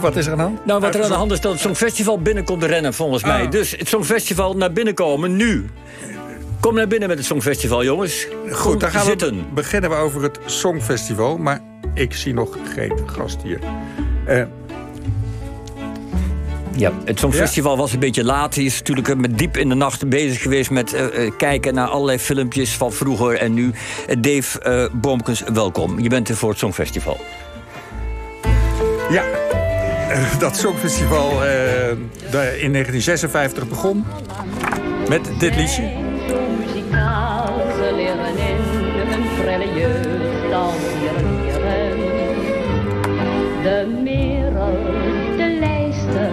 wat is er aan de hand? Nou, wat er aan de hand is dat het Songfestival binnenkomt rennen, volgens mij. Ah. Dus het Songfestival naar binnen komen, nu. Kom naar binnen met het Songfestival, jongens. Goed, Kom dan gaan zitten. we, beginnen we over het Songfestival. Maar ik zie nog geen gast hier. Eh, Ja, het Songfestival was een beetje laat. Hij is natuurlijk eh, met diep in de nacht bezig geweest met eh, eh, kijken naar allerlei filmpjes van vroeger en nu. Eh, Dave eh Boomkens, welkom. Je bent er voor het Songfestival. ja, eh, dat Songfestival eh, in 1956 begon met dit liedje. De merel, de lijster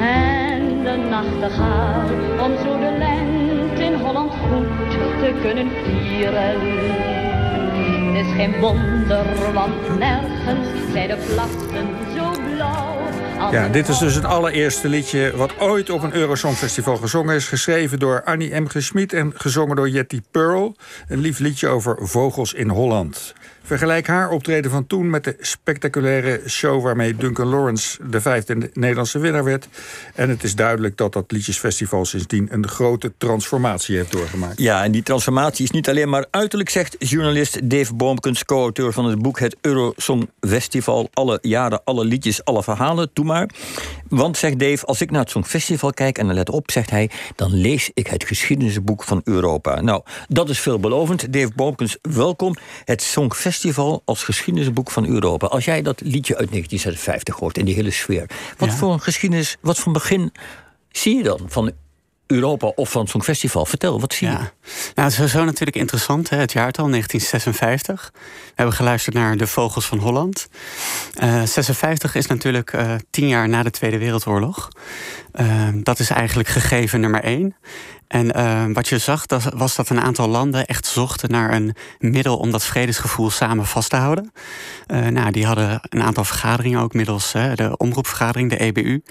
en de nachtegaal, om zo de lente in Holland goed te kunnen vieren. Het is geen wonder, want nergens zijn de plassen zo Ja, dit is dus het allereerste liedje wat ooit op een Eurosongfestival gezongen is. Geschreven door Annie M. G. Schmid en gezongen door Jetty Pearl. Een lief liedje over vogels in Holland. Vergelijk haar optreden van toen met de spectaculaire show... waarmee Duncan Lawrence de vijfde Nederlandse winnaar werd. En het is duidelijk dat dat liedjesfestival sindsdien... een grote transformatie heeft doorgemaakt. Ja, en die transformatie is niet alleen maar uiterlijk, zegt journalist Dave Boomkens, co-auteur van het boek Het Eurosong Festival. Alle jaren, alle liedjes, alle verhalen, doe maar. Want, zegt Dave, als ik naar het Songfestival kijk, en dan let op, zegt hij, dan lees ik het geschiedenisboek van Europa. Nou, dat is veelbelovend. Dave Boomkens, welkom. Het Songfestival als geschiedenisboek van Europa. Als jij dat liedje uit 1956 hoort en die hele sfeer, wat Ja. voor een geschiedenis, wat voor begin zie je dan van Europa of van het Songfestival? Vertel, wat zie je? Ja. Nou, sowieso natuurlijk interessant, hè, het jaartal 1956. We hebben geluisterd naar De Vogels van Holland. Eh 56 is natuurlijk eh, tien jaar na de Tweede Wereldoorlog. Eh, dat is eigenlijk gegeven nummer één. En wat je zag, dat, was dat een aantal landen echt zochten naar een middel om dat vredesgevoel samen vast te houden. Nou, die hadden een aantal vergaderingen ook middels hè, de omroepvergadering, de EBU.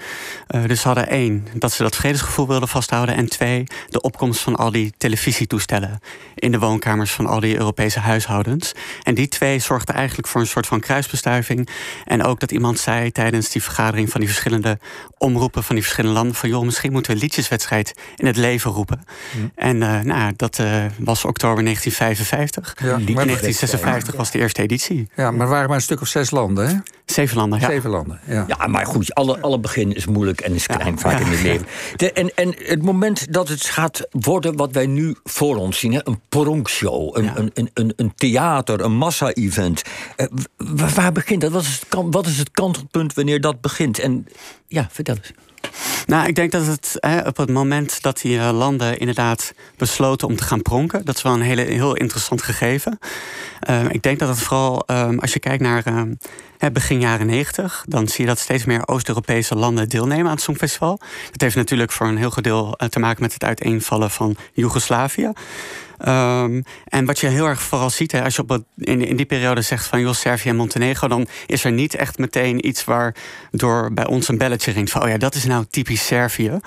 Eh, dus hadden één, dat ze dat vredesgevoel wilden vasthouden. En twee, de opkomst van al die televisietoestellen in de woonkamers van al die Europese huishoudens. En die twee zorgden eigenlijk voor een soort van kruisbestuiving. En ook dat iemand zei tijdens die vergadering van die verschillende omroepen van die verschillende landen: van joh, misschien moeten we een liedjeswedstrijd in het leven roepen. En eh, nou, dat eh, was oktober 1955. Ja, maar- 1956 was de eerste editie. Ja, maar er waren maar een stuk of zes landen, hè? Zeven landen, ja. Zeven landen, ja. Ja, maar goed, alle, alle begin is moeilijk en is klein vaak in het leven. De, en, en het moment dat het gaat worden wat wij nu voor ons zien... Hè, een pronkshow, een, Ja. een, een, een, een theater, een massa-event. Eh, waar begint dat? Wat is, het, wat is het kantelpunt wanneer dat begint? En ja, vertel eens. Nou, ik denk dat het hè, op het moment dat die eh, landen inderdaad besloten om te gaan pronken, dat is wel een hele, heel interessant gegeven. Eh, ik denk dat het vooral, ehm, als je kijkt naar ehm, begin jaren 90, dan zie je dat steeds meer Oost-Europese landen deelnemen aan het Songfestival. Dat heeft natuurlijk voor een heel deel eh, te maken met het uiteenvallen van Joegoslavië. Ehm, en wat je heel erg vooral ziet, hè, als je op in, die periode zegt van joh, Servië en Montenegro, dan is er niet echt meteen iets waar door bij ons een belletje ringt van oh ja, dat is nou typisch Servië.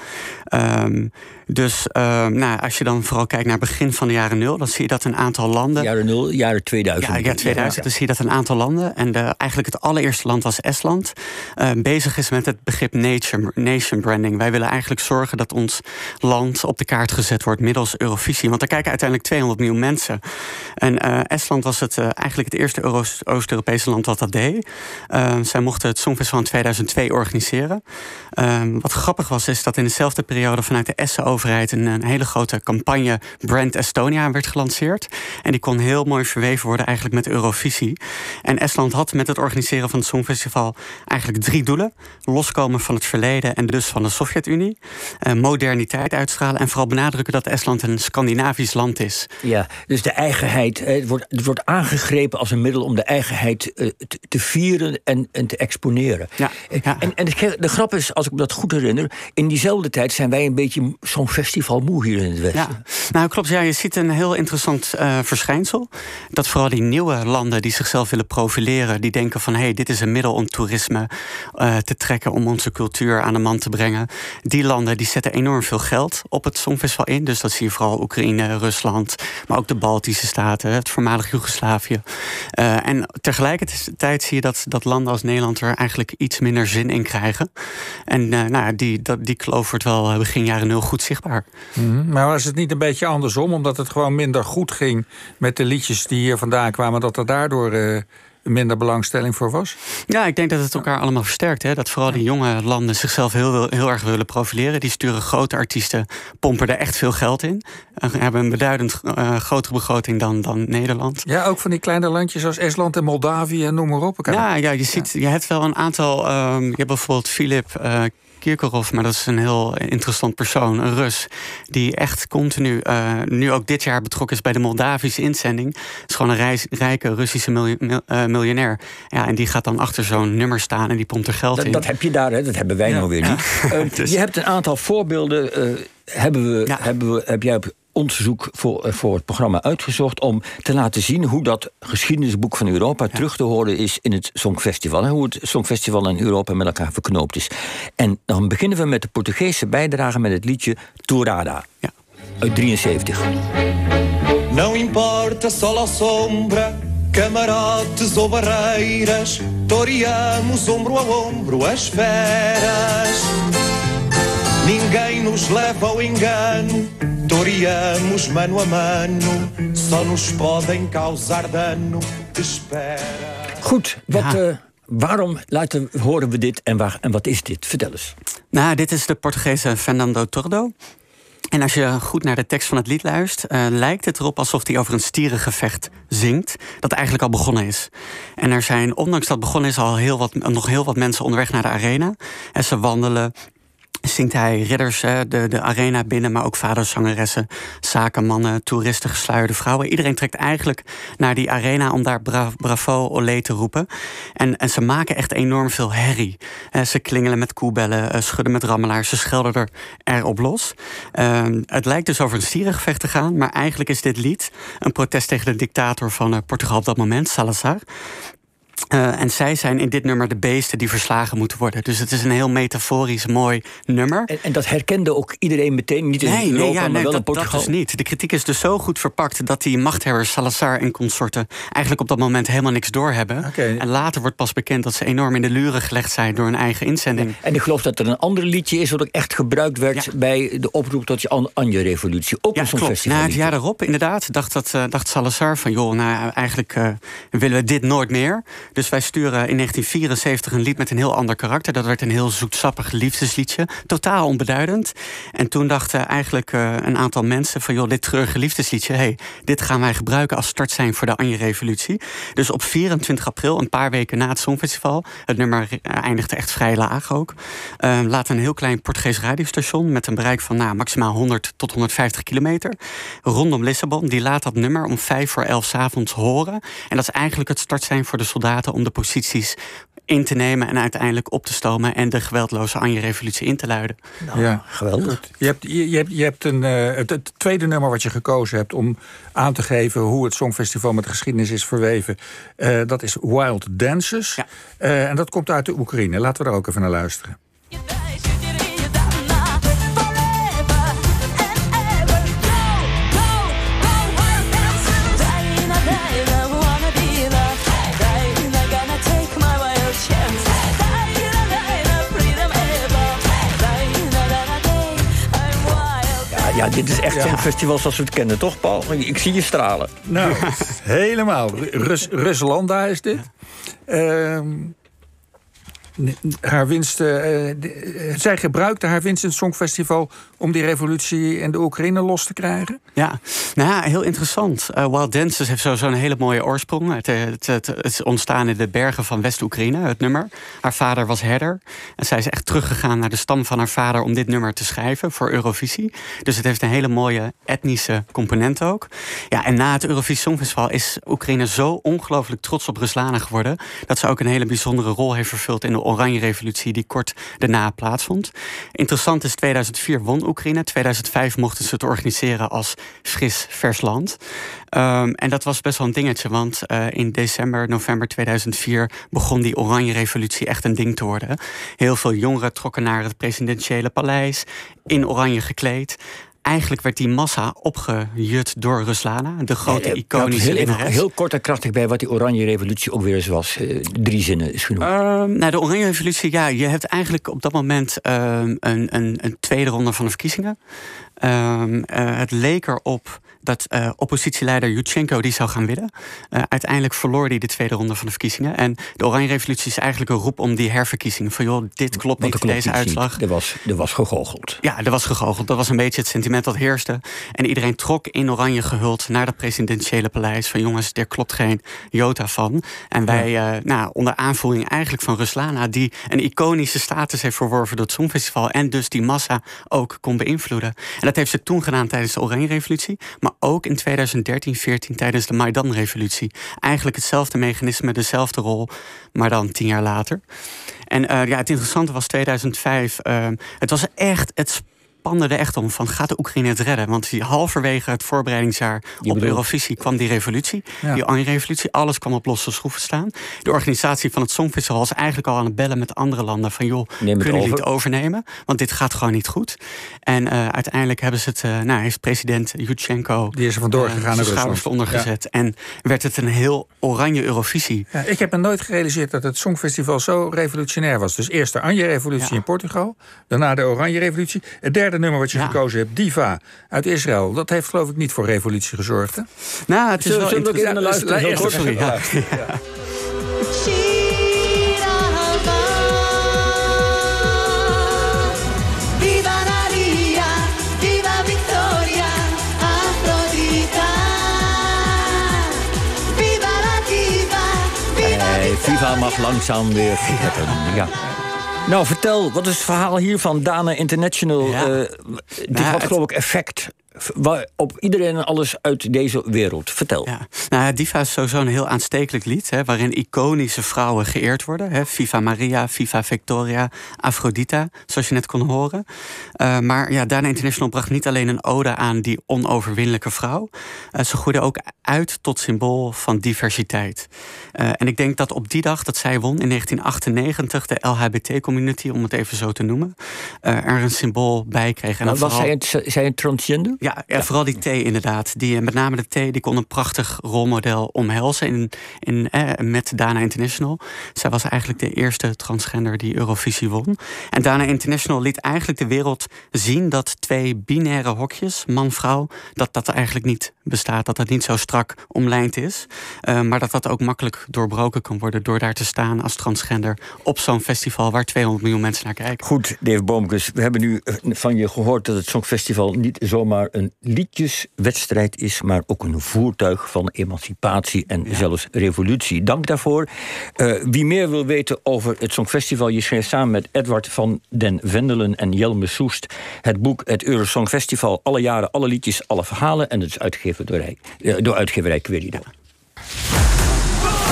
Ehm, dus ehm, nou, als je dan vooral kijkt naar begin van de jaren nul, dan zie je dat een aantal landen. Jaren 0, jaren 2000. Ja, ja 2000. Dan zie je dat een aantal landen, en de, eigenlijk het allereerste land was Estland, eh, bezig is met het begrip nation, nation branding. Wij willen eigenlijk zorgen dat ons land op de kaart gezet wordt middels Eurovisie. Want daar kijken uiteindelijk 200 miljoen mensen. En eh, Estland was het, eh, eigenlijk het eerste Euro- Oost-Europese land dat dat deed. Eh, zij mochten het Songfestival in 2002 organiseren. Eh, wat grappig was, is dat in dezelfde periode vanuit de Estse overheid een, een hele grote campagne Brand Estonia werd gelanceerd. En die kon heel mooi verweven worden eigenlijk met Eurovisie. En Estland had met het organiseren van het Songfestival eigenlijk drie doelen. Loskomen van het verleden en dus van de Sovjet-Unie. Eh, moderniteit uitstralen en vooral benadrukken dat Estland een Scandinavisch land is. Ja, dus de eigenheid. eh, Het wordt, het wordt aangegrepen als een middel om de eigenheid eh, te, te vieren en, en te exponeren. Ja, ja. En, en de grap is, als ik me dat goed herinner, in diezelfde tijd zijn wij een beetje zo'n Songfestival moe hier in het Westen. Ja, nou klopt. Ja, je ziet een heel interessant uh, verschijnsel. Dat vooral die nieuwe landen die zichzelf willen profileren, die denken van hé, hey, dit is een middel om toerisme uh, te trekken, om onze cultuur aan de man te brengen. Die landen die zetten enorm veel geld op het Songfestival in. Dus dat zie je vooral Oekraïne, Rusland, maar ook de Baltische Staten, het voormalig Joegoslavië. Uh, en tegelijkertijd zie je dat, dat landen als Nederland er eigenlijk iets minder zin in krijgen. En nou, die, dat, die kloof wordt wel begin jaren nul goed zichtbaar. Mm -hmm. Maar was het niet een beetje andersom, omdat het gewoon minder goed ging met de liedjes die hier vandaan kwamen, dat er daardoor uh, minder belangstelling voor was? Ja, ik denk dat het elkaar allemaal versterkt. Hè? Dat vooral die jonge landen zichzelf heel, heel erg willen profileren. Die sturen grote artiesten, pompen er echt veel geld in. En hebben een beduidend uh, grotere begroting dan, dan Nederland. Ja, ook van die kleine landjes als Estland en Moldavië en noem maar op. Ja, ja, je, ziet, je hebt wel een aantal. Um, je hebt bijvoorbeeld Filip. Uh, Kirkorov, maar dat is een heel interessant persoon, een Rus, die echt continu, uh, nu ook dit jaar betrokken is bij de Moldavische inzending. Het is gewoon een reis, rijke Russische uh, miljonair. Ja, en die gaat dan achter zo'n nummer staan en die pompt er geld dat, in. Dat heb je daar, hè? dat hebben wij ja. nou weer niet. Ja. Uh, dus. Je hebt een aantal voorbeelden. hebben we, ja. hebben we, heb jij op onderzoek voor, voor het programma uitgezocht om te laten zien hoe dat geschiedenisboek van Europa ja. terug te horen is in het Songfestival. En hoe het Songfestival en Europa met elkaar verknoopt is. En dan beginnen we met de Portugese bijdrage met het liedje Tourada. Ja. Uit 73. Não importa sol ou sombra, camarotes ou barreiras, toreamos ombro a ombro as feras. Ninguém nos leva ao engano, Toriamos mano a mano, só nos podem causar dano. Espera. Goed, wat, ja. uh, waarom laten, horen we dit en, waar, en wat is dit? Vertel eens. Nou, dit is de Portugese Fernando Tordo. En als je goed naar de tekst van het lied luistert, uh, lijkt het erop alsof hij over een stierengevecht zingt. Dat eigenlijk al begonnen is. En er zijn, ondanks dat begonnen is, al heel wat, nog heel wat mensen onderweg naar de arena. En ze wandelen zingt hij ridders de, de arena binnen, maar ook vaders, zangeressen, zakenmannen, toeristen, gesluierde vrouwen. Iedereen trekt eigenlijk naar die arena om daar bra bravo, olé te roepen. En, en ze maken echt enorm veel herrie. ze klingelen met koebellen, schudden met rammelaars, ze schelden er erop los. Uh, het lijkt dus over een stierengevecht te gaan, maar eigenlijk is dit lied een protest tegen de dictator van uh, Portugal op dat moment, Salazar. Uh, en zij zijn in dit nummer de beesten die verslagen moeten worden. Dus het is een heel metaforisch mooi nummer. En, en dat herkende ook iedereen meteen? Niet in nee, Europa, nee, ja, maar nee, wel dat, in Portugal? dat dus niet. De kritiek is dus zo goed verpakt... dat die machthebbers, Salazar en consorten... eigenlijk op dat moment helemaal niks doorhebben. Okay. En later wordt pas bekend dat ze enorm in de luren gelegd zijn... door een eigen inzending. En ik geloof dat er een ander liedje is... wat ook echt gebruikt werd ja. bij de oproep tot de Anje-revolutie. Ook ja, een zo'n festival. Na het jaar erop, inderdaad, dacht, dat, uh, dacht Salazar van... joh, nou, eigenlijk uh, willen we dit nooit meer. Dus wij sturen in 1974 een lied met een heel ander karakter. Dat werd een heel zoetsappig liefdesliedje. Totaal onbeduidend. En toen dachten eigenlijk uh, een aantal mensen van... joh, dit treurige liefdesliedje, hey, dit gaan wij gebruiken als startsein voor de Anje-revolutie. Dus op 24 april, een paar weken na het Songfestival... het nummer eindigde echt vrij laag ook... Uh, laat een heel klein Portugees radiostation... met een bereik van nou, maximaal 100 tot 150 kilometer... rondom Lissabon, die laat dat nummer om vijf voor elf 's avonds horen. En dat is eigenlijk het startsein voor de soldaten... om de posities in te nemen en uiteindelijk op te stomen en de geweldloze Anje-revolutie in te luiden. Nou, ja, geweldig. Je hebt, je, je hebt, je hebt een, uh, het, het, tweede nummer wat je gekozen hebt om aan te geven hoe het Songfestival met de geschiedenis is verweven. Uh, dat is Wild Dances. Ja. Uh, en dat komt uit de Oekraïne. Laten we daar ook even naar luisteren. Ja, dit is echt ja. zo'n festival zoals we het kennen, toch, Paul? Ik zie je stralen. Nou, helemaal. Rus Ruslanda is dit. Uh, haar winst, uh, zij gebruikte haar winst in het Songfestival om die revolutie in de Oekraïne los te krijgen? Ja, nou ja, heel interessant. Uh, Wild Dances heeft een hele mooie oorsprong. Het, het, het, het is ontstaan in de bergen van West-Oekraïne, het nummer. Haar vader was herder. En zij is echt teruggegaan naar de stam van haar vader om dit nummer te schrijven voor Eurovisie. Dus het heeft een hele mooie etnische component ook. Ja, en na het Eurovisie Songfestival is Oekraïne zo ongelooflijk trots op Ruslana geworden... dat ze ook een hele bijzondere rol heeft vervuld in de Oranje Revolutie die kort daarna plaatsvond. Interessant is, 2004 won Oekraïne. 2005 mochten ze het organiseren als fris vers land. Ehm, en dat was best wel een dingetje, want uh, in december, november 2004 begon die Oranje Revolutie echt een ding te worden. Heel veel jongeren trokken naar het presidentiële paleis, in oranje gekleed eigenlijk werd die massa opgejut door Ruslana, de grote iconische heel, heel kort en krachtig bij wat die Oranje Revolutie ook weer eens was. Uh, drie zinnen is genoeg. Uh, nou, de Oranje Revolutie, ja, je hebt eigenlijk op dat moment uh, een, een, een, tweede ronde van de verkiezingen. Ehm, eh, het leek erop dat uh, oppositieleider Yushchenko die zou gaan winnen. Uh, uiteindelijk verloor hij de tweede ronde van de verkiezingen. En de Oranje Revolutie is eigenlijk een roep om die herverkiezing. Van joh, dit klopt niet, deze uitslag. Er was, er was gegoocheld. Ja, er was gegoocheld. Dat was een beetje het sentiment dat heerste. En iedereen trok in oranje gehuld naar dat presidentiële paleis. Van jongens, er klopt geen jota van. En wij, ja. uh, nou, onder aanvoering eigenlijk van Ruslana... die een iconische status heeft verworven door het Songfestival... en dus die massa ook kon beïnvloeden. En dat heeft ze toen gedaan tijdens de Oranje Revolutie... maar ook in 2013, 14 tijdens de Maidan-revolutie. Eigenlijk hetzelfde mechanisme, dezelfde rol, maar dan tien jaar later. En uh, ja, het interessante was 2005. Uh, het was echt het spande er echt om van gaat de Oekraïne het redden? Want die halverwege het voorbereidingsjaar op Eurovisie kwam die revolutie, ja. die revolutie Alles kwam op losse schroeven staan. De organisatie van het Songfestival was eigenlijk al aan het bellen met andere landen van joh, kunnen jullie het overnemen? Want dit gaat gewoon niet goed. En uh, uiteindelijk hebben ze het, uh, nou, heeft president Yushchenko die is er vandoor gegaan uh, schouders ondergezet ja. en werd het een heel oranje Eurovisie. Ja, ik heb me nooit gerealiseerd dat het Songfestival zo revolutionair was. Dus eerst de Anje-revolutie in Portugal, daarna de Oranje-revolutie. Het derde nummer wat je ja. gekozen hebt, Diva uit Israël. Dat heeft geloof ik niet voor revolutie gezorgd, hè? Nou, het is Zullen, wel we ook even luisteren? Heel kort, sorry. Ja. Ja. Viva mag langzaam weer vertrekken. Ja. Nou, vertel, wat is het verhaal hier van Dana International? Ja. Uh, dit nou, had geloof ik effect op iedereen en alles uit deze wereld. Vertel. Ja. Nou, Diva is sowieso een heel aanstekelijk lied... Hè, waarin iconische vrouwen geëerd worden. Hè. Viva Maria, Viva Victoria, Afrodita, zoals je net kon horen. Uh, maar ja, Dana International bracht niet alleen een ode aan die onoverwinnelijke vrouw. Uh, ze groeide ook uit tot symbool van diversiteit. Uh, en ik denk dat op die dag dat zij won in 1998... de LHBT-community, om het even zo te noemen... er een symbool bij kreeg. En was vooral... zij, een, zij een transgender? Ja, ja, ja, vooral die T inderdaad. Die, met name de T die kon een prachtig rolmodel omhelzen in, in, eh, met Dana International. Zij was eigenlijk de eerste transgender die Eurovisie won. En Dana International liet eigenlijk de wereld zien dat twee binaire hokjes, man-vrouw, dat dat eigenlijk niet bestaat. Dat dat niet zo strak omlijnd is. Uh, maar dat dat ook makkelijk doorbroken kan worden door daar te staan als transgender op zo'n festival waar 200 miljoen mensen naar kijken. Goed, Dave Boomkes, we hebben nu van je gehoord dat het Songfestival niet zomaar een liedjeswedstrijd is, maar ook een voertuig van emancipatie en ja. zelfs revolutie. Dank daarvoor. Uh, wie meer wil weten over het Songfestival, je schreef samen met Edward van den Vendelen en Jelme Soest het boek Het Eurosongfestival. Alle jaren, alle liedjes, alle verhalen. En het is uitgegeven door, door uitgeverij Querida.